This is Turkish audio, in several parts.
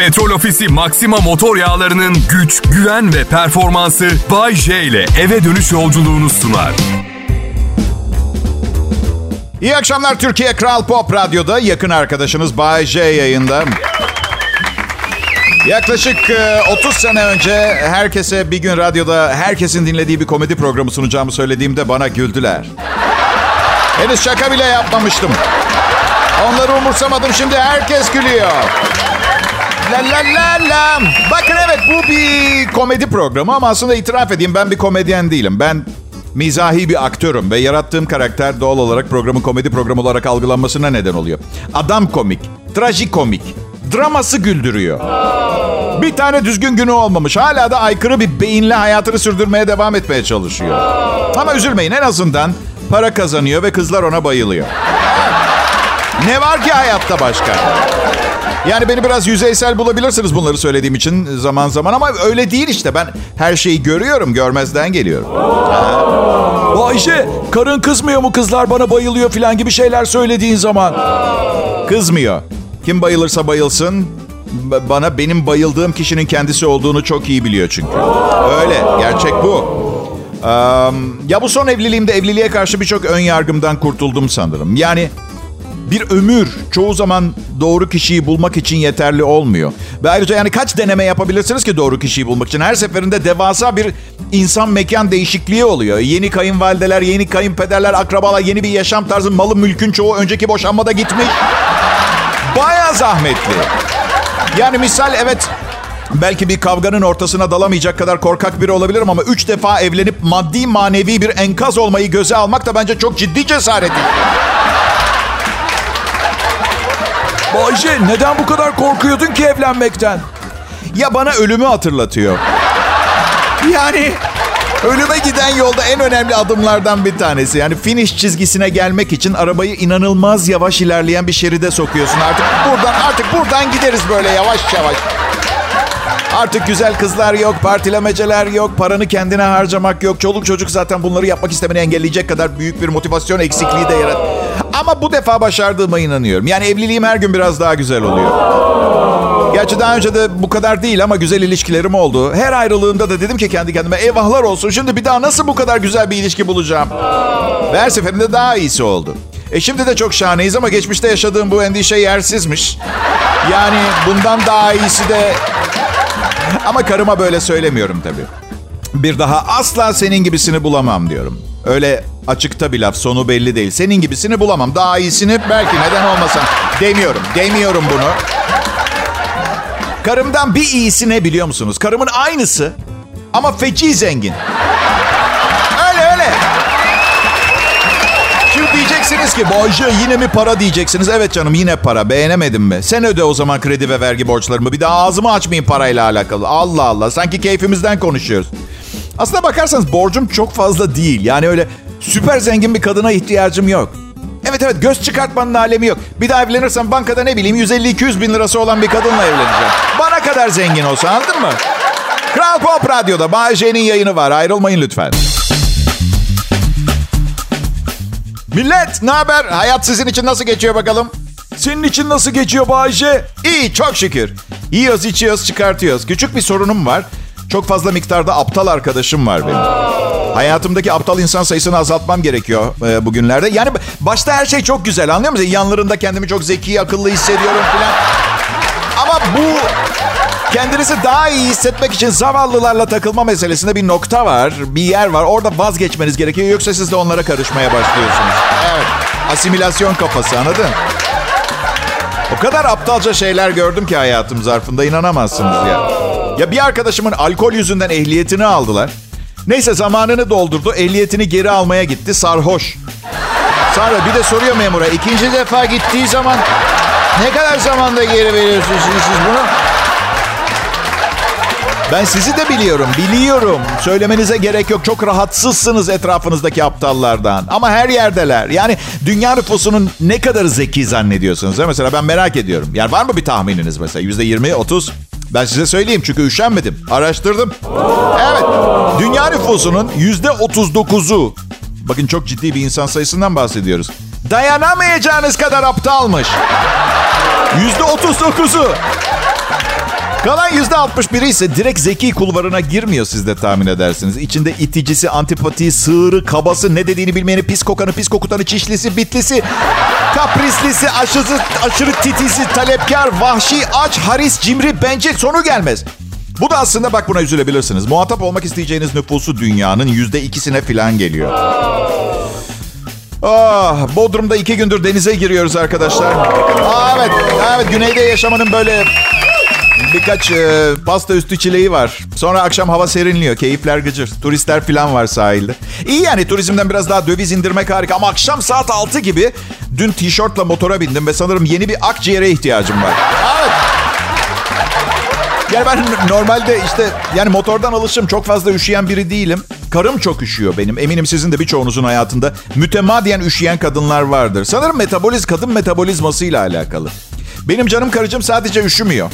Petrol Ofisi Maxima motor yağlarının güç, güven ve performansı Bay J ile eve dönüş yolculuğunu sunar. İyi akşamlar Türkiye Kral Pop Radyo'da yakın arkadaşınız Bay J yayında. Yaklaşık e, 30 sene önce herkese bir gün radyoda herkesin dinlediği bir komedi programı sunacağımı söylediğimde bana güldüler. Henüz şaka bile yapmamıştım. Onları umursamadım şimdi herkes gülüyor. La la la la. Bakın evet bu bir komedi programı ama aslında itiraf edeyim ben bir komedyen değilim. Ben mizahi bir aktörüm ve yarattığım karakter doğal olarak programın komedi programı olarak algılanmasına neden oluyor. Adam komik, trajikomik, draması güldürüyor. Bir tane düzgün günü olmamış. Hala da aykırı bir beyinle hayatını sürdürmeye devam etmeye çalışıyor. Ama üzülmeyin en azından para kazanıyor ve kızlar ona bayılıyor. Ne var ki hayatta başka? Yani beni biraz yüzeysel bulabilirsiniz bunları söylediğim için zaman zaman ama öyle değil işte. Ben her şeyi görüyorum, görmezden geliyorum. Ayşe, karın kızmıyor mu kızlar bana bayılıyor falan gibi şeyler söylediğin zaman? Kızmıyor. Kim bayılırsa bayılsın, bana benim bayıldığım kişinin kendisi olduğunu çok iyi biliyor çünkü. Öyle, gerçek bu. Eee, ya bu son evliliğimde evliliğe karşı birçok ön yargımdan kurtuldum sanırım. Yani bir ömür çoğu zaman doğru kişiyi bulmak için yeterli olmuyor. Ve ayrıca yani kaç deneme yapabilirsiniz ki doğru kişiyi bulmak için? Her seferinde devasa bir insan mekan değişikliği oluyor. Yeni kayınvalideler, yeni kayınpederler, akrabalar, yeni bir yaşam tarzı, malı mülkün çoğu önceki boşanmada gitmiş. Baya zahmetli. Yani misal evet belki bir kavganın ortasına dalamayacak kadar korkak biri olabilirim ama üç defa evlenip maddi manevi bir enkaz olmayı göze almak da bence çok ciddi cesaret. Ayşe, neden bu kadar korkuyordun ki evlenmekten? Ya bana ölümü hatırlatıyor. Yani ölüme giden yolda en önemli adımlardan bir tanesi. Yani finish çizgisine gelmek için arabayı inanılmaz yavaş ilerleyen bir şeride sokuyorsun. Artık buradan artık buradan gideriz böyle yavaş yavaş. Artık güzel kızlar yok, partilemeceler yok, paranı kendine harcamak yok. Çoluk çocuk zaten bunları yapmak istemeni engelleyecek kadar büyük bir motivasyon eksikliği de yarat. Ama bu defa başardığıma inanıyorum. Yani evliliğim her gün biraz daha güzel oluyor. Gerçi daha önce de bu kadar değil ama güzel ilişkilerim oldu. Her ayrılığımda da dedim ki kendi kendime eyvahlar olsun. Şimdi bir daha nasıl bu kadar güzel bir ilişki bulacağım? Ve her seferinde daha iyisi oldu. E şimdi de çok şahaneyiz ama geçmişte yaşadığım bu endişe yersizmiş. Yani bundan daha iyisi de... Ama karıma böyle söylemiyorum tabii. Bir daha asla senin gibisini bulamam diyorum. Öyle açıkta bir laf sonu belli değil. Senin gibisini bulamam. Daha iyisini belki neden olmasın demiyorum. Demiyorum bunu. Karımdan bir iyisi ne biliyor musunuz? Karımın aynısı ama feci zengin. Diyeceksiniz ki Bayce yine mi para diyeceksiniz. Evet canım yine para. Beğenemedim mi? Sen öde o zaman kredi ve vergi borçlarımı. Bir daha ağzımı açmayayım parayla alakalı. Allah Allah. Sanki keyfimizden konuşuyoruz. Aslına bakarsanız borcum çok fazla değil. Yani öyle süper zengin bir kadına ihtiyacım yok. Evet evet göz çıkartmanın alemi yok. Bir daha evlenirsem bankada ne bileyim 150-200 bin lirası olan bir kadınla evleneceğim. Bana kadar zengin olsa anladın mı? Kral Pop Radyo'da Bay J'nin yayını var. Ayrılmayın lütfen. Millet ne haber? Hayat sizin için nasıl geçiyor bakalım? Senin için nasıl geçiyor Bayşe? İyi çok şükür. Yiyoruz içiyoruz çıkartıyoruz. Küçük bir sorunum var. Çok fazla miktarda aptal arkadaşım var benim. Hayatımdaki aptal insan sayısını azaltmam gerekiyor e, bugünlerde. Yani başta her şey çok güzel anlıyor musun? Yanlarında kendimi çok zeki, akıllı hissediyorum falan. Ama bu kendinizi daha iyi hissetmek için zavallılarla takılma meselesinde bir nokta var, bir yer var. Orada vazgeçmeniz gerekiyor yoksa siz de onlara karışmaya başlıyorsunuz. Evet, asimilasyon kafası anladın? O kadar aptalca şeyler gördüm ki hayatım zarfında inanamazsınız ya. Ya bir arkadaşımın alkol yüzünden ehliyetini aldılar. Neyse zamanını doldurdu. Ehliyetini geri almaya gitti. Sarhoş. Sonra bir de soruyor memura. ikinci defa gittiği zaman ne kadar zamanda geri veriyorsunuz siz bunu? Ben sizi de biliyorum, biliyorum. Söylemenize gerek yok. Çok rahatsızsınız etrafınızdaki aptallardan. Ama her yerdeler. Yani dünya nüfusunun ne kadar zeki zannediyorsunuz? He? Mesela ben merak ediyorum. Yani var mı bir tahmininiz mesela? Yüzde yirmi, otuz? Ben size söyleyeyim çünkü üşenmedim. Araştırdım. Evet. Dünya nüfusunun yüzde otuz dokuzu. Bakın çok ciddi bir insan sayısından bahsediyoruz. Dayanamayacağınız kadar aptalmış. Yüzde otuz dokuzu. Kalan yüzde 61'i ise direkt zeki kulvarına girmiyor siz de tahmin edersiniz. İçinde iticisi, antipatiği, sığırı, kabası, ne dediğini bilmeyeni, pis kokanı, pis kokutanı, çişlisi, bitlisi, kaprislisi, aşırı, aşırı titizi, talepkar, vahşi, aç, haris, cimri, bencil sonu gelmez. Bu da aslında bak buna üzülebilirsiniz. Muhatap olmak isteyeceğiniz nüfusu dünyanın yüzde ikisine falan geliyor. Ah, Bodrum'da iki gündür denize giriyoruz arkadaşlar. Aa, evet, evet güneyde yaşamanın böyle birkaç e, pasta üstü çileği var. Sonra akşam hava serinliyor. Keyifler gıcır. Turistler falan var sahilde. İyi yani turizmden biraz daha döviz indirmek harika. Ama akşam saat 6 gibi dün tişörtle motora bindim ve sanırım yeni bir akciğere ihtiyacım var. Evet. Yani ben normalde işte yani motordan alışım çok fazla üşüyen biri değilim. Karım çok üşüyor benim. Eminim sizin de birçoğunuzun hayatında mütemadiyen üşüyen kadınlar vardır. Sanırım metaboliz kadın metabolizmasıyla alakalı. Benim canım karıcığım sadece üşümüyor.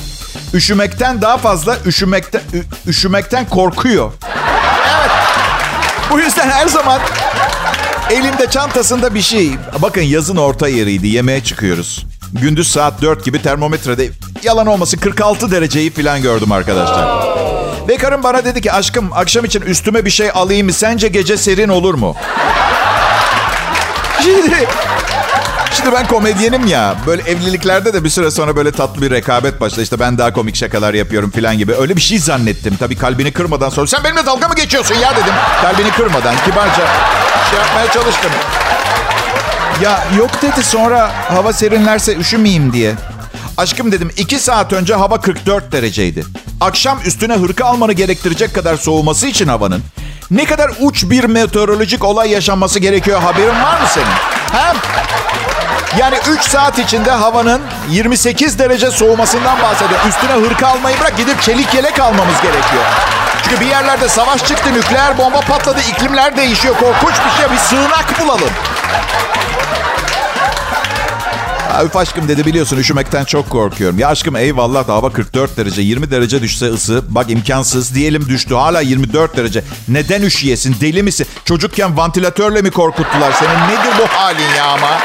Üşümekten daha fazla üşümekten üşümekten korkuyor. Evet. Bu yüzden her zaman elinde çantasında bir şey. Bakın yazın orta yeriydi. Yemeğe çıkıyoruz. Gündüz saat 4 gibi termometrede yalan olması 46 dereceyi falan gördüm arkadaşlar. Ve karım bana dedi ki aşkım akşam için üstüme bir şey alayım mı? Sence gece serin olur mu? Şimdi, şimdi ben komedyenim ya. Böyle evliliklerde de bir süre sonra böyle tatlı bir rekabet başladı. İşte ben daha komik şakalar yapıyorum falan gibi. Öyle bir şey zannettim. Tabii kalbini kırmadan sonra. Sen benimle dalga mı geçiyorsun ya dedim. Kalbini kırmadan kibarca şey yapmaya çalıştım. Ya yok dedi sonra hava serinlerse üşümeyeyim diye. Aşkım dedim 2 saat önce hava 44 dereceydi. Akşam üstüne hırka almanı gerektirecek kadar soğuması için havanın ne kadar uç bir meteorolojik olay yaşanması gerekiyor haberin var mı senin? Hem yani 3 saat içinde havanın 28 derece soğumasından bahsediyor. Üstüne hırka almayı bırak gidip çelik yelek almamız gerekiyor. Çünkü bir yerlerde savaş çıktı, nükleer bomba patladı, iklimler değişiyor. Korkunç bir şey. Bir sığınak bulalım. Ya aşkım dedi biliyorsun üşümekten çok korkuyorum. Ya aşkım eyvallah da hava 44 derece 20 derece düşse ısı bak imkansız diyelim düştü hala 24 derece. Neden üşüyesin deli misin? Çocukken vantilatörle mi korkuttular seni? Nedir bu halin ya ama?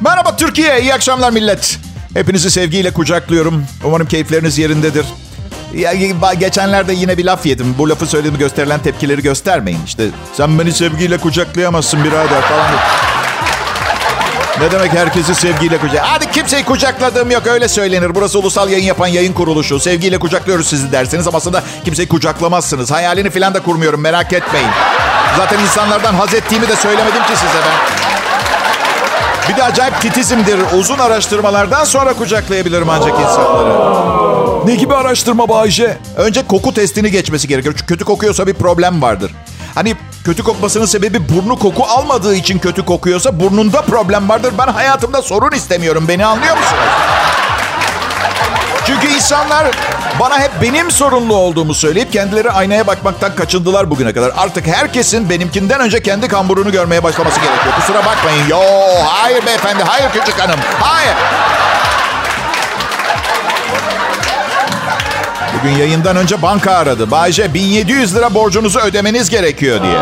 Merhaba Türkiye, iyi akşamlar millet. Hepinizi sevgiyle kucaklıyorum. Umarım keyifleriniz yerindedir. Ya, geçenlerde yine bir laf yedim. Bu lafı söylediğimi gösterilen tepkileri göstermeyin. İşte sen beni sevgiyle kucaklayamazsın birader falan. Ne demek herkesi sevgiyle kucak? Hadi kimseyi kucakladığım yok öyle söylenir. Burası ulusal yayın yapan yayın kuruluşu. Sevgiyle kucaklıyoruz sizi derseniz ama aslında kimseyi kucaklamazsınız. Hayalini falan da kurmuyorum merak etmeyin. Zaten insanlardan haz ettiğimi de söylemedim ki size ben. Bir de acayip titizimdir. Uzun araştırmalardan sonra kucaklayabilirim ancak insanları. Ne gibi araştırma Bayce? Önce koku testini geçmesi gerekiyor. Çünkü kötü kokuyorsa bir problem vardır. Hani kötü kokmasının sebebi burnu koku almadığı için kötü kokuyorsa burnunda problem vardır. Ben hayatımda sorun istemiyorum. Beni anlıyor musunuz? Çünkü insanlar bana hep benim sorunlu olduğumu söyleyip kendileri aynaya bakmaktan kaçındılar bugüne kadar. Artık herkesin benimkinden önce kendi kamburunu görmeye başlaması gerekiyor. Kusura bakmayın. Yo, hayır beyefendi, hayır küçük hanım, hayır. Bugün yayından önce banka aradı. Bayce 1700 lira borcunuzu ödemeniz gerekiyor diye.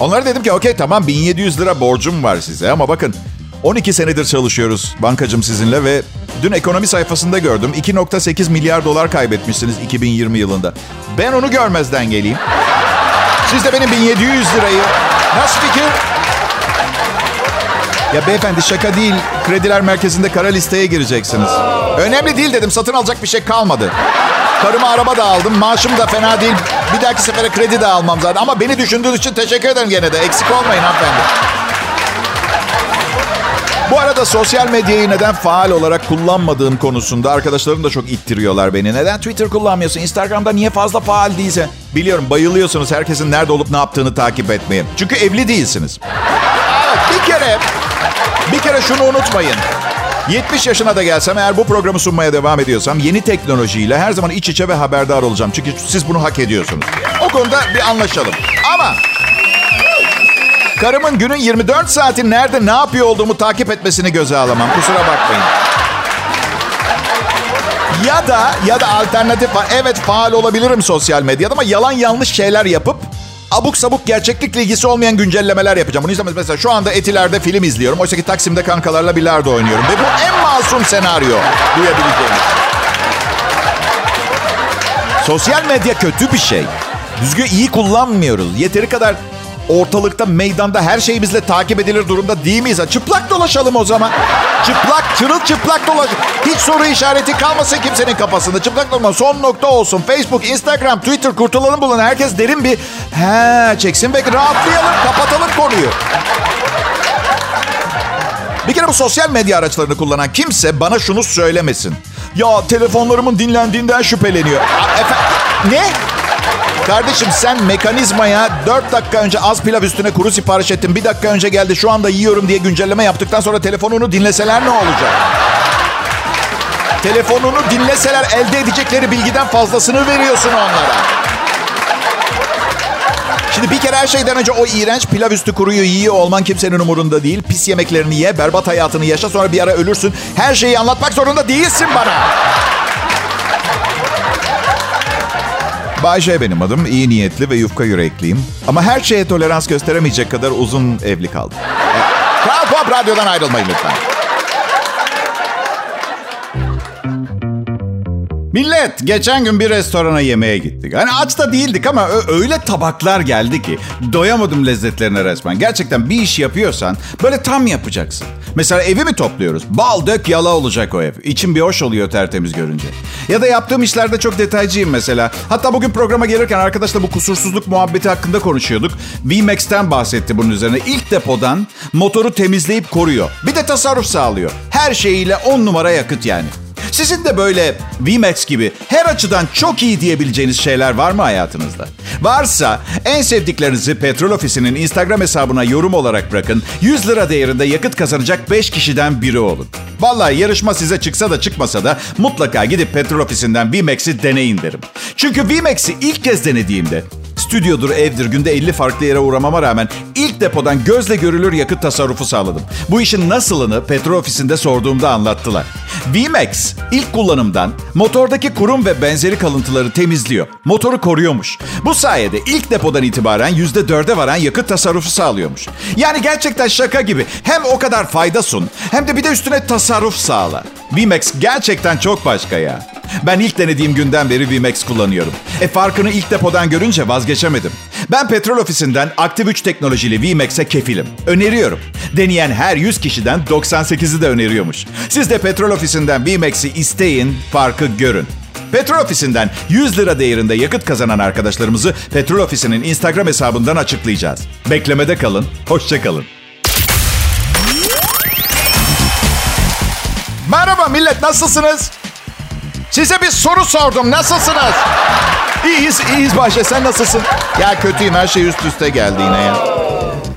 Onlara dedim ki okey tamam 1700 lira borcum var size ama bakın 12 senedir çalışıyoruz bankacım sizinle ve dün ekonomi sayfasında gördüm 2.8 milyar dolar kaybetmişsiniz 2020 yılında. Ben onu görmezden geleyim. Siz de benim 1700 lirayı nasıl fikir? Ya beyefendi şaka değil. Krediler merkezinde kara listeye gireceksiniz. Önemli değil dedim. Satın alacak bir şey kalmadı. Karıma araba da aldım. Maaşım da fena değil. Bir dahaki sefere kredi de almam zaten. Ama beni düşündüğünüz için teşekkür ederim gene de. Eksik olmayın hanımefendi. Bu arada sosyal medyayı neden faal olarak kullanmadığım konusunda arkadaşlarım da çok ittiriyorlar beni. Neden Twitter kullanmıyorsun? Instagram'da niye fazla faal değilsin? Biliyorum bayılıyorsunuz herkesin nerede olup ne yaptığını takip etmeye. Çünkü evli değilsiniz. Evet bir kere, bir kere şunu unutmayın. 70 yaşına da gelsem eğer bu programı sunmaya devam ediyorsam yeni teknolojiyle her zaman iç içe ve haberdar olacağım. Çünkü siz bunu hak ediyorsunuz. O konuda bir anlaşalım. Ama karımın günün 24 saati nerede ne yapıyor olduğumu takip etmesini göze alamam. Kusura bakmayın. Ya da ya da alternatif var. Evet faal olabilirim sosyal medyada ama yalan yanlış şeyler yapıp abuk sabuk gerçeklikle ilgisi olmayan güncellemeler yapacağım. Bunu izlemez. Mesela şu anda Etiler'de film izliyorum. Oysa ki Taksim'de kankalarla bilardo oynuyorum. Ve bu en masum senaryo duyabileceğiniz. Sosyal medya kötü bir şey. Düzgün iyi kullanmıyoruz. Yeteri kadar ortalıkta, meydanda her şeyimizle takip edilir durumda değil miyiz? Çıplak dolaşalım o zaman. Çıplak, çırılçıplak dolaş. Hiç soru işareti kalmasın kimsenin kafasında. Çıplak dolma son nokta olsun. Facebook, Instagram, Twitter kurtulalım bulan herkes derin bir he çeksin ve rahatlayalım, kapatalım konuyu. Bir kere bu sosyal medya araçlarını kullanan kimse bana şunu söylemesin. Ya telefonlarımın dinlendiğinden şüpheleniyor. A- Efe- ne? Kardeşim sen mekanizmaya 4 dakika önce az pilav üstüne kuru sipariş ettin. Bir dakika önce geldi şu anda yiyorum diye güncelleme yaptıktan sonra telefonunu dinleseler ne olacak? Telefonunu dinleseler elde edecekleri bilgiden fazlasını veriyorsun onlara. Şimdi bir kere her şeyden önce o iğrenç pilav üstü kuruyu yiyor olman kimsenin umurunda değil. Pis yemeklerini ye, berbat hayatını yaşa sonra bir ara ölürsün. Her şeyi anlatmak zorunda değilsin bana. Bay J benim adım. İyi niyetli ve yufka yürekliyim. Ama her şeye tolerans gösteremeyecek kadar uzun evli kaldım. Kral Pop Radyo'dan ayrılmayın lütfen. Millet, geçen gün bir restorana yemeğe gittik. Hani aç da değildik ama öyle tabaklar geldi ki doyamadım lezzetlerine resmen. Gerçekten bir iş yapıyorsan böyle tam yapacaksın. Mesela evi mi topluyoruz? Bal dök yala olacak o ev. İçim bir hoş oluyor tertemiz görünce. Ya da yaptığım işlerde çok detaycıyım mesela. Hatta bugün programa gelirken arkadaşla bu kusursuzluk muhabbeti hakkında konuşuyorduk. VMAX'ten bahsetti bunun üzerine. İlk depodan motoru temizleyip koruyor. Bir de tasarruf sağlıyor. Her şeyiyle 10 numara yakıt yani. Sizin de böyle VMAX gibi her açıdan çok iyi diyebileceğiniz şeyler var mı hayatınızda? Varsa en sevdiklerinizi Petrol Ofisi'nin Instagram hesabına yorum olarak bırakın. 100 lira değerinde yakıt kazanacak 5 kişiden biri olun. Vallahi yarışma size çıksa da çıkmasa da mutlaka gidip Petrol Ofisi'nden VMAX'i deneyin derim. Çünkü VMAX'i ilk kez denediğimde Stüdyodur, evdir, günde 50 farklı yere uğramama rağmen ilk depodan gözle görülür yakıt tasarrufu sağladım. Bu işin nasılını petrol ofisinde sorduğumda anlattılar. VMAX ilk kullanımdan motordaki kurum ve benzeri kalıntıları temizliyor. Motoru koruyormuş. Bu sayede ilk depodan itibaren %4'e varan yakıt tasarrufu sağlıyormuş. Yani gerçekten şaka gibi. Hem o kadar fayda sun hem de bir de üstüne tasarruf sağla. VMAX gerçekten çok başka ya. Ben ilk denediğim günden beri VMAX kullanıyorum. E farkını ilk depodan görünce vazgeçemedim. Ben petrol ofisinden aktif 3 teknolojili VMAX'e kefilim. Öneriyorum. Deneyen her 100 kişiden 98'i de öneriyormuş. Siz de petrol ofisinden VMAX'i isteyin, farkı görün. Petrol ofisinden 100 lira değerinde yakıt kazanan arkadaşlarımızı Petrol ofisinin Instagram hesabından açıklayacağız. Beklemede kalın, hoşçakalın. Merhaba millet, nasılsınız? Size bir soru sordum. Nasılsınız? İyiyiz, iyiyiz Bahçe. Sen nasılsın? Ya kötüyüm. Her şey üst üste geldi yine ya.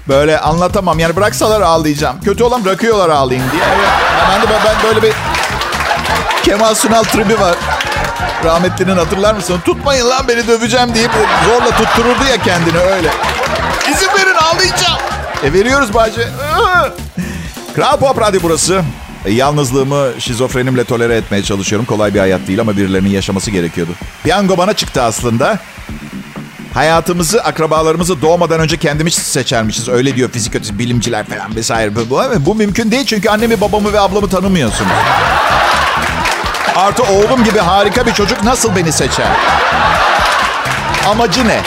Böyle anlatamam. Yani bıraksalar ağlayacağım. Kötü olan bırakıyorlar ağlayayım diye. Evet. Ben de ben böyle bir Kemal Sunal tribi var. Rahmetlinin hatırlar mısın? Tutmayın lan beni döveceğim deyip zorla tuttururdu ya kendini öyle. İzin verin ağlayacağım. E veriyoruz Bahçe. Kral Pop Radyo burası. Yalnızlığımı şizofrenimle tolere etmeye çalışıyorum. Kolay bir hayat değil ama birilerinin yaşaması gerekiyordu. Piyango bana çıktı aslında. Hayatımızı, akrabalarımızı doğmadan önce kendimiz seçermişiz. Öyle diyor fizik bilimciler falan vesaire. Bu, bu mümkün değil çünkü annemi, babamı ve ablamı tanımıyorsunuz. Artı oğlum gibi harika bir çocuk nasıl beni seçer? Amacı ne?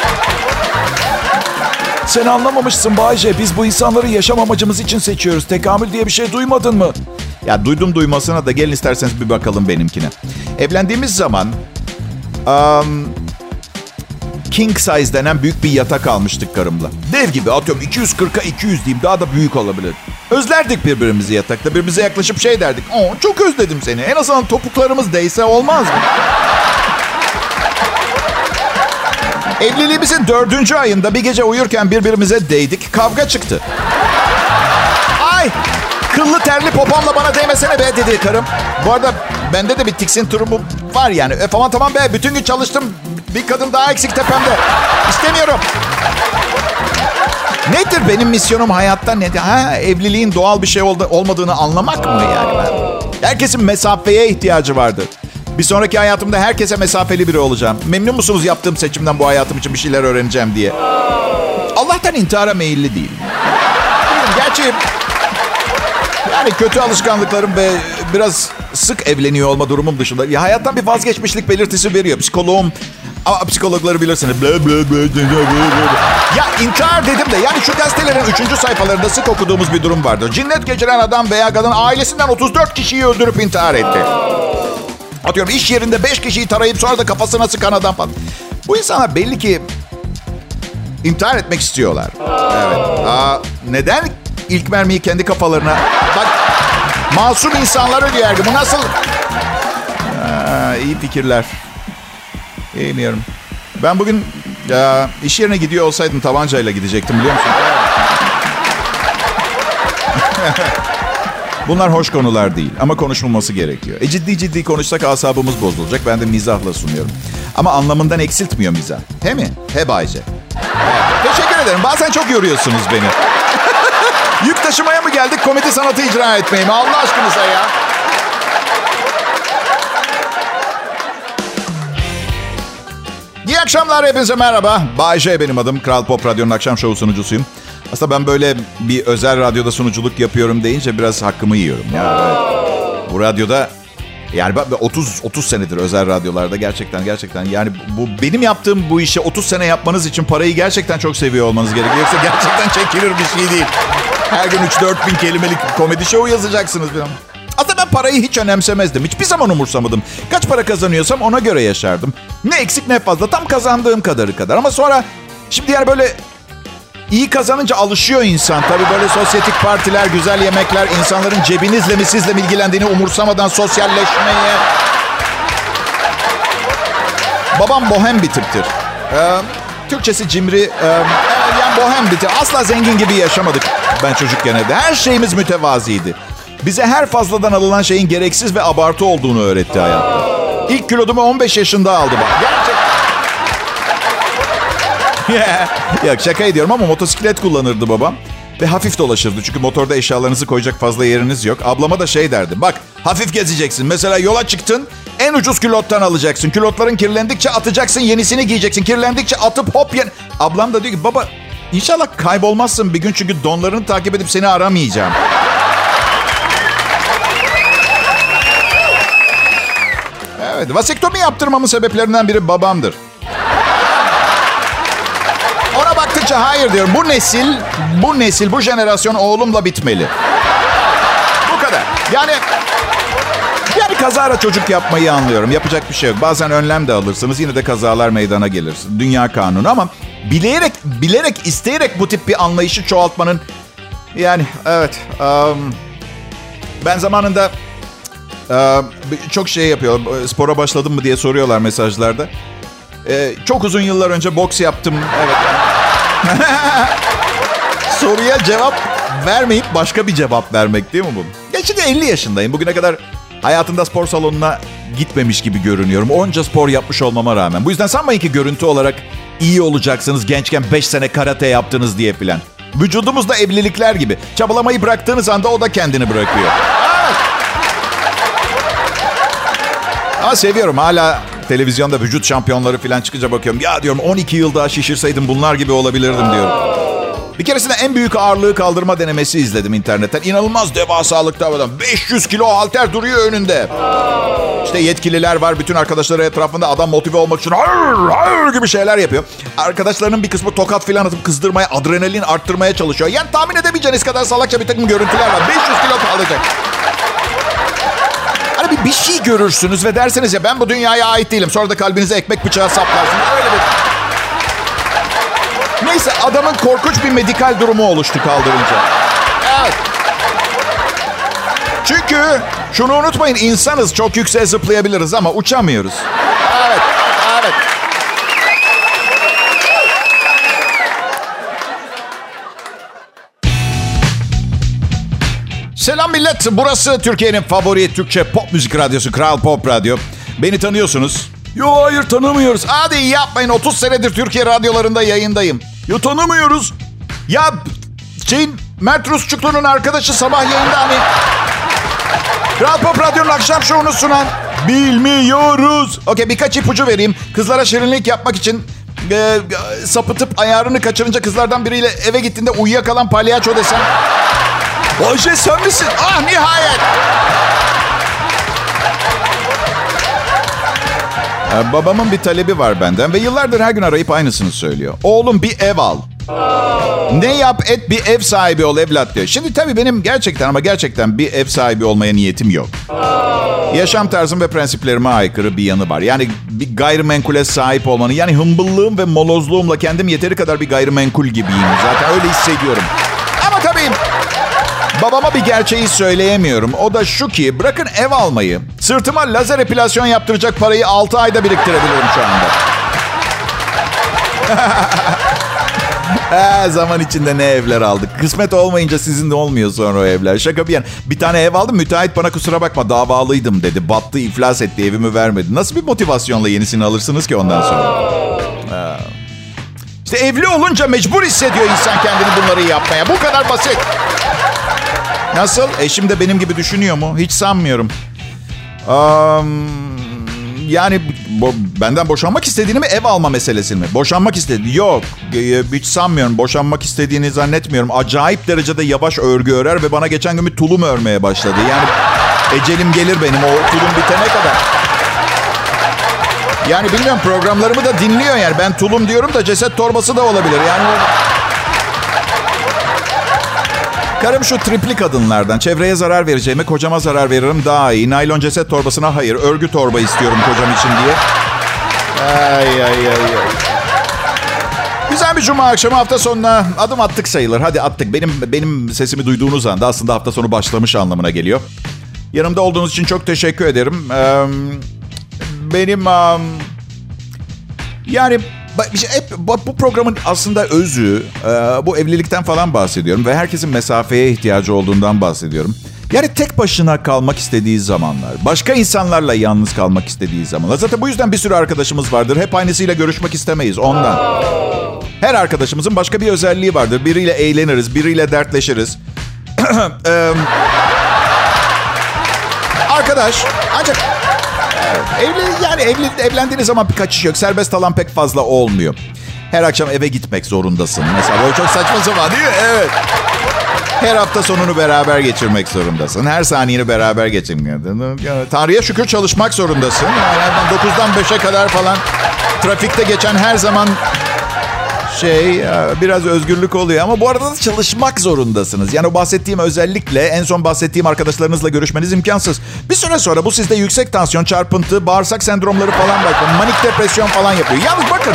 Sen anlamamışsın Bayce. Biz bu insanları yaşam amacımız için seçiyoruz. Tekamül diye bir şey duymadın mı? Ya duydum duymasına da gelin isterseniz bir bakalım benimkine. Evlendiğimiz zaman um, king size denen büyük bir yatak almıştık karımla. Dev gibi atıyorum 240'a 200 diyeyim daha da büyük olabilir. Özlerdik birbirimizi yatakta. Birbirimize yaklaşıp şey derdik. Oo, çok özledim seni. En azından topuklarımız değse olmaz mı? Evliliğimizin dördüncü ayında bir gece uyurken birbirimize değdik. Kavga çıktı. Ay! Kıllı terli popomla bana değmesene be dedi karım. Bu arada bende de bir tiksin durumu var yani. E, tamam tamam be bütün gün çalıştım. Bir kadın daha eksik tepemde. İstemiyorum. Nedir benim misyonum hayatta nedir? Ha, evliliğin doğal bir şey oldu, olmadığını anlamak mı yani ben? Herkesin mesafeye ihtiyacı vardır. Bir sonraki hayatımda herkese mesafeli biri olacağım. Memnun musunuz yaptığım seçimden bu hayatım için bir şeyler öğreneceğim diye. Allah'tan intihara meyilli değil. Gerçi yani kötü alışkanlıklarım ve biraz sık evleniyor olma durumum dışında ya hayattan bir vazgeçmişlik belirtisi veriyor. Psikoloğum ama psikologları bilirsiniz. Bla bla bla bla bla. Ya intihar dedim de yani şu gazetelerin 3. sayfalarında sık okuduğumuz bir durum vardı. Cinnet geçiren adam veya kadın ailesinden 34 kişiyi öldürüp intihar etti. Atıyorum iş yerinde 5 kişiyi tarayıp sonra da kafasına sıkan adam falan. Bu insanlar belli ki intihar etmek istiyorlar. Evet. Aa, neden ilk mermiyi kendi kafalarına... Masum insanlar ölüyor Bu nasıl... Aa, iyi fikirler. Bilmiyorum. Ben bugün ya, iş yerine gidiyor olsaydım tabancayla gidecektim biliyor musun? Bunlar hoş konular değil ama konuşulması gerekiyor. E ciddi ciddi konuşsak asabımız bozulacak. Ben de mizahla sunuyorum. Ama anlamından eksiltmiyor mizah. He mi? He Bayce. Teşekkür ederim. Bazen çok yoruyorsunuz beni. Yük taşımaya mı geldik, komedi sanatı icra etmeye mi? Allah aşkınıza ya. İyi akşamlar hepinize merhaba. Bay J benim adım. Kral Pop Radyo'nun akşam şovu sunucusuyum. Aslında ben böyle bir özel radyoda sunuculuk yapıyorum deyince biraz hakkımı yiyorum. Ya. Bu radyoda yani 30 30 senedir özel radyolarda gerçekten gerçekten yani bu benim yaptığım bu işe 30 sene yapmanız için parayı gerçekten çok seviyor olmanız gerekiyor. Yoksa gerçekten çekilir bir şey değil. Her gün 3-4 bin kelimelik komedi show yazacaksınız falan. Aslında ben parayı hiç önemsemezdim. Hiçbir zaman umursamadım. Kaç para kazanıyorsam ona göre yaşardım. Ne eksik ne fazla. Tam kazandığım kadarı kadar. Ama sonra şimdi yani böyle iyi kazanınca alışıyor insan. Tabii böyle sosyetik partiler, güzel yemekler, insanların cebinizle mi sizle mi ilgilendiğini umursamadan sosyalleşmeye. Babam bohem bir tiptir. Ee, Türkçesi cimri. E, yani bohem bir tip. Asla zengin gibi yaşamadık ben çocukken evde. Her şeyimiz mütevaziydi. Bize her fazladan alınan şeyin gereksiz ve abartı olduğunu öğretti hayatta. İlk kilodumu 15 yaşında aldı bak. Gerçekten. Yok şaka ediyorum ama motosiklet kullanırdı babam. Ve hafif dolaşırdı çünkü motorda eşyalarınızı koyacak fazla yeriniz yok. Ablama da şey derdi. Bak hafif gezeceksin. Mesela yola çıktın en ucuz külottan alacaksın. Külotların kirlendikçe atacaksın yenisini giyeceksin. Kirlendikçe atıp hop yen... Ablam da diyor ki baba inşallah kaybolmazsın bir gün çünkü donlarını takip edip seni aramayacağım. Evet, vasektomi yaptırmamın sebeplerinden biri babamdır. Ona baktıkça hayır diyorum. Bu nesil, bu nesil, bu jenerasyon oğlumla bitmeli. Bu kadar. Yani yani kazara çocuk yapmayı anlıyorum. Yapacak bir şey yok. Bazen önlem de alırsınız. Yine de kazalar meydana gelir. Dünya kanunu ama bilerek, bilerek, isteyerek bu tip bir anlayışı çoğaltmanın yani evet. Um, ben zamanında ee, çok şey yapıyor. Spora başladın mı diye soruyorlar mesajlarda. Ee, çok uzun yıllar önce boks yaptım. Evet. Soruya cevap vermeyip başka bir cevap vermek değil mi bu? Gerçi de 50 yaşındayım. Bugüne kadar hayatında spor salonuna gitmemiş gibi görünüyorum. Onca spor yapmış olmama rağmen. Bu yüzden sanmayın ki görüntü olarak iyi olacaksınız. Gençken 5 sene karate yaptınız diye filan. Vücudumuzda evlilikler gibi. Çabalamayı bıraktığınız anda o da kendini bırakıyor. Ama seviyorum hala televizyonda vücut şampiyonları falan çıkınca bakıyorum. Ya diyorum 12 yıl daha şişirseydim bunlar gibi olabilirdim diyorum. Bir keresinde en büyük ağırlığı kaldırma denemesi izledim internetten. İnanılmaz devasalıkta adam. 500 kilo halter duruyor önünde. İşte yetkililer var. Bütün arkadaşları etrafında adam motive olmak için hayır hayır gibi şeyler yapıyor. Arkadaşlarının bir kısmı tokat filan atıp kızdırmaya, adrenalin arttırmaya çalışıyor. Yani tahmin edemeyeceğiniz kadar salakça bir takım görüntüler var. 500 kilo kalacak. Hani bir, bir şey görürsünüz ve dersiniz ya ben bu dünyaya ait değilim. Sonra da kalbinize ekmek bıçağı saplarsınız. Öyle bir... Neyse adamın korkunç bir medikal durumu oluştu kaldırınca. Evet. Çünkü şunu unutmayın insanız çok yükseğe zıplayabiliriz ama uçamıyoruz. Evet. Evet. Selam millet. Burası Türkiye'nin favori Türkçe pop müzik radyosu Kral Pop Radyo. Beni tanıyorsunuz. Yo hayır tanımıyoruz. Hadi yapmayın. 30 senedir Türkiye radyolarında yayındayım. Yo tanımıyoruz. Ya şeyin Mert Rusçuklu'nun arkadaşı sabah yayında hani Kral Pop Radyo'nun akşam şovunu sunan Bilmiyoruz. Okey birkaç ipucu vereyim. Kızlara şirinlik yapmak için e, sapıtıp ayarını kaçırınca kızlardan biriyle eve gittiğinde uyuyakalan palyaço desem. Ayşe sen misin? Ah nihayet. Babamın bir talebi var benden ve yıllardır her gün arayıp aynısını söylüyor. Oğlum bir ev al. Ne yap et bir ev sahibi ol evlat diyor. Şimdi tabii benim gerçekten ama gerçekten bir ev sahibi olmaya niyetim yok. Yaşam tarzım ve prensiplerime aykırı bir yanı var. Yani bir gayrimenkule sahip olmanın yani hımbıllığım ve molozluğumla kendim yeteri kadar bir gayrimenkul gibiyim. Zaten öyle hissediyorum. Babama bir gerçeği söyleyemiyorum. O da şu ki bırakın ev almayı. Sırtıma lazer epilasyon yaptıracak parayı 6 ayda biriktirebilirim şu anda. He, zaman içinde ne evler aldık. Kısmet olmayınca sizin de olmuyor sonra o evler. Şaka bir yana. Bir tane ev aldım. Müteahhit bana kusura bakma davalıydım dedi. Battı, iflas etti, evimi vermedi. Nasıl bir motivasyonla yenisini alırsınız ki ondan sonra? İşte evli olunca mecbur hissediyor insan kendini bunları yapmaya. Bu kadar basit. Nasıl? Eşim de benim gibi düşünüyor mu? Hiç sanmıyorum. Um, yani bo, benden boşanmak istediğini mi ev alma meselesini mi? Boşanmak istedi. Yok. Hiç sanmıyorum. Boşanmak istediğini zannetmiyorum. Acayip derecede yavaş örgü örer ve bana geçen gün bir tulum örmeye başladı. Yani ecelim gelir benim o tulum bitene kadar. Yani bilmiyorum programlarımı da dinliyor yani. Ben tulum diyorum da ceset torbası da olabilir. Yani Karım şu tripli kadınlardan. Çevreye zarar vereceğime kocama zarar veririm daha iyi. Naylon ceset torbasına hayır. Örgü torba istiyorum kocam için diye. Ay ay ay ay. Güzel bir cuma akşamı hafta sonuna adım attık sayılır. Hadi attık. Benim benim sesimi duyduğunuz anda aslında hafta sonu başlamış anlamına geliyor. Yanımda olduğunuz için çok teşekkür ederim. Benim yani şey, hep bu programın aslında özü bu evlilikten falan bahsediyorum ve herkesin mesafeye ihtiyacı olduğundan bahsediyorum. Yani tek başına kalmak istediği zamanlar, başka insanlarla yalnız kalmak istediği zamanlar. Zaten bu yüzden bir sürü arkadaşımız vardır. Hep aynısıyla görüşmek istemeyiz ondan. Her arkadaşımızın başka bir özelliği vardır. Biriyle eğleniriz, biriyle dertleşiriz. Arkadaş ancak Evli, yani evli, evlendiğiniz zaman bir kaçış yok. Serbest alan pek fazla olmuyor. Her akşam eve gitmek zorundasın. Mesela böyle çok saçma sapan değil mi? Evet. Her hafta sonunu beraber geçirmek zorundasın. Her saniyeni beraber geçirmek. Tanrı'ya şükür çalışmak zorundasın. Yani 9'dan 5'e kadar falan trafikte geçen her zaman şey biraz özgürlük oluyor ama bu arada da çalışmak zorundasınız. Yani o bahsettiğim özellikle en son bahsettiğim arkadaşlarınızla görüşmeniz imkansız. Bir süre sonra bu sizde yüksek tansiyon, çarpıntı, bağırsak sendromları falan bakın. Manik depresyon falan yapıyor. Yalnız bakın.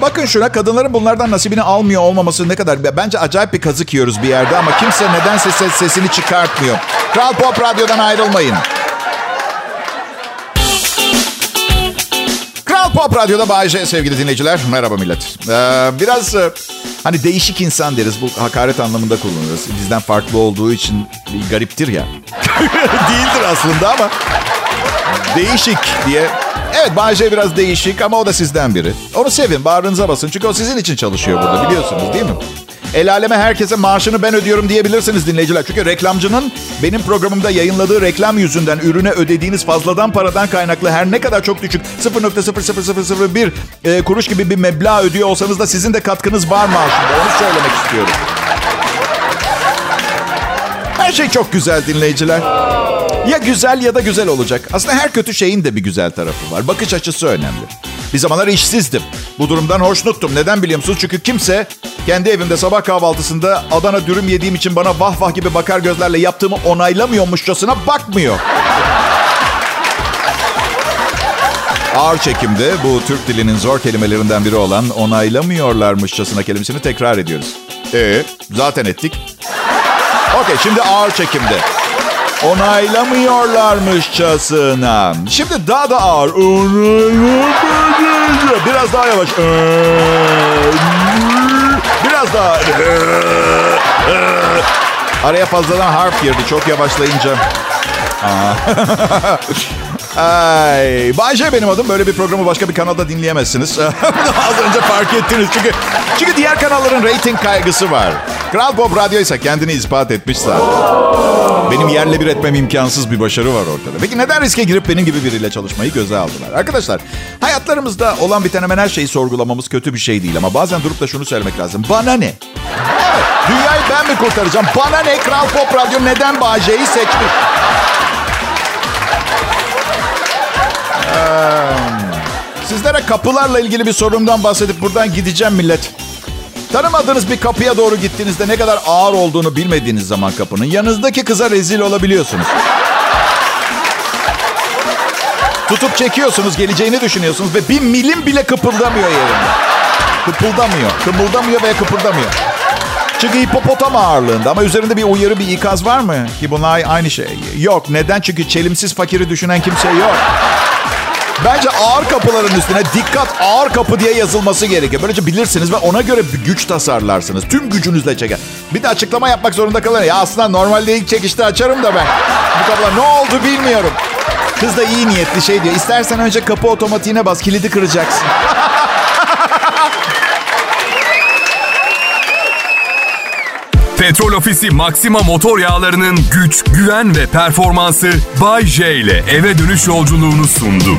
Bakın şuna kadınların bunlardan nasibini almıyor olmaması ne kadar... Bence acayip bir kazık yiyoruz bir yerde ama kimse nedense ses, sesini çıkartmıyor. Kral Pop Radyo'dan ayrılmayın. Pop Radyo'da Bayece sevgili dinleyiciler. Merhaba millet. Ee, biraz e, hani değişik insan deriz. Bu hakaret anlamında kullanırız. Bizden farklı olduğu için bir gariptir ya. Değildir aslında ama değişik diye. Evet Bayece biraz değişik ama o da sizden biri. Onu sevin, bağrınıza basın. Çünkü o sizin için çalışıyor burada biliyorsunuz değil mi? El aleme herkese maaşını ben ödüyorum diyebilirsiniz dinleyiciler. Çünkü reklamcının benim programımda yayınladığı reklam yüzünden ürüne ödediğiniz fazladan paradan kaynaklı her ne kadar çok düşük 0.00001 e, kuruş gibi bir meblağ ödüyor olsanız da sizin de katkınız var maaşında. Onu söylemek istiyorum. Her şey çok güzel dinleyiciler. Ya güzel ya da güzel olacak. Aslında her kötü şeyin de bir güzel tarafı var. Bakış açısı önemli. Bir zamanlar işsizdim. Bu durumdan hoşnuttum. Neden biliyor musunuz? Çünkü kimse kendi evimde sabah kahvaltısında Adana dürüm yediğim için bana vah vah gibi bakar gözlerle yaptığımı onaylamıyormuşçasına bakmıyor. Ağır çekimde bu Türk dilinin zor kelimelerinden biri olan onaylamıyorlarmışçasına kelimesini tekrar ediyoruz. Ee, zaten ettik. Okey, şimdi ağır çekimde. Onaylamıyorlarmışçasına. Şimdi daha da ağır. Biraz daha yavaş. Biraz daha. Araya fazladan harf girdi çok yavaşlayınca. Ay, Bayce benim adım. Böyle bir programı başka bir kanalda dinleyemezsiniz. Az önce fark ettiniz. Çünkü çünkü diğer kanalların reyting kaygısı var. Kral Pop Radyo ise kendini ispat etmiş zaten. Benim yerle bir etmem imkansız bir başarı var ortada. Peki neden riske girip benim gibi biriyle çalışmayı göze aldılar? Arkadaşlar hayatlarımızda olan biten hemen her şeyi sorgulamamız kötü bir şey değil. Ama bazen durup da şunu söylemek lazım. Bana ne? Dünyayı ben mi kurtaracağım? Bana ne? Kral Pop Radyo neden Bağcay'ı seçmiş? Sizlere kapılarla ilgili bir sorundan bahsedip buradan gideceğim millet. Tanımadığınız bir kapıya doğru gittiğinizde ne kadar ağır olduğunu bilmediğiniz zaman kapının yanınızdaki kıza rezil olabiliyorsunuz. Tutup çekiyorsunuz, geleceğini düşünüyorsunuz ve bir milim bile kıpırdamıyor yerinde. Kıpıldamıyor, kımıldamıyor veya kıpırdamıyor. Çünkü hipopotam ağırlığında ama üzerinde bir uyarı, bir ikaz var mı? Ki bunlar aynı şey. Yok. Neden? Çünkü çelimsiz fakiri düşünen kimse yok. Bence ağır kapıların üstüne dikkat ağır kapı diye yazılması gerekiyor. Böylece bilirsiniz ve ona göre bir güç tasarlarsınız. Tüm gücünüzle çeker. Bir de açıklama yapmak zorunda kalır. Ya aslında normalde ilk çekişte açarım da ben. Bu kapılar ne oldu bilmiyorum. Kız da iyi niyetli şey diyor. İstersen önce kapı otomatiğine bas kilidi kıracaksın. Petrol Ofisi Maxima motor yağlarının güç, güven ve performansı Bay J ile eve dönüş yolculuğunu sundu.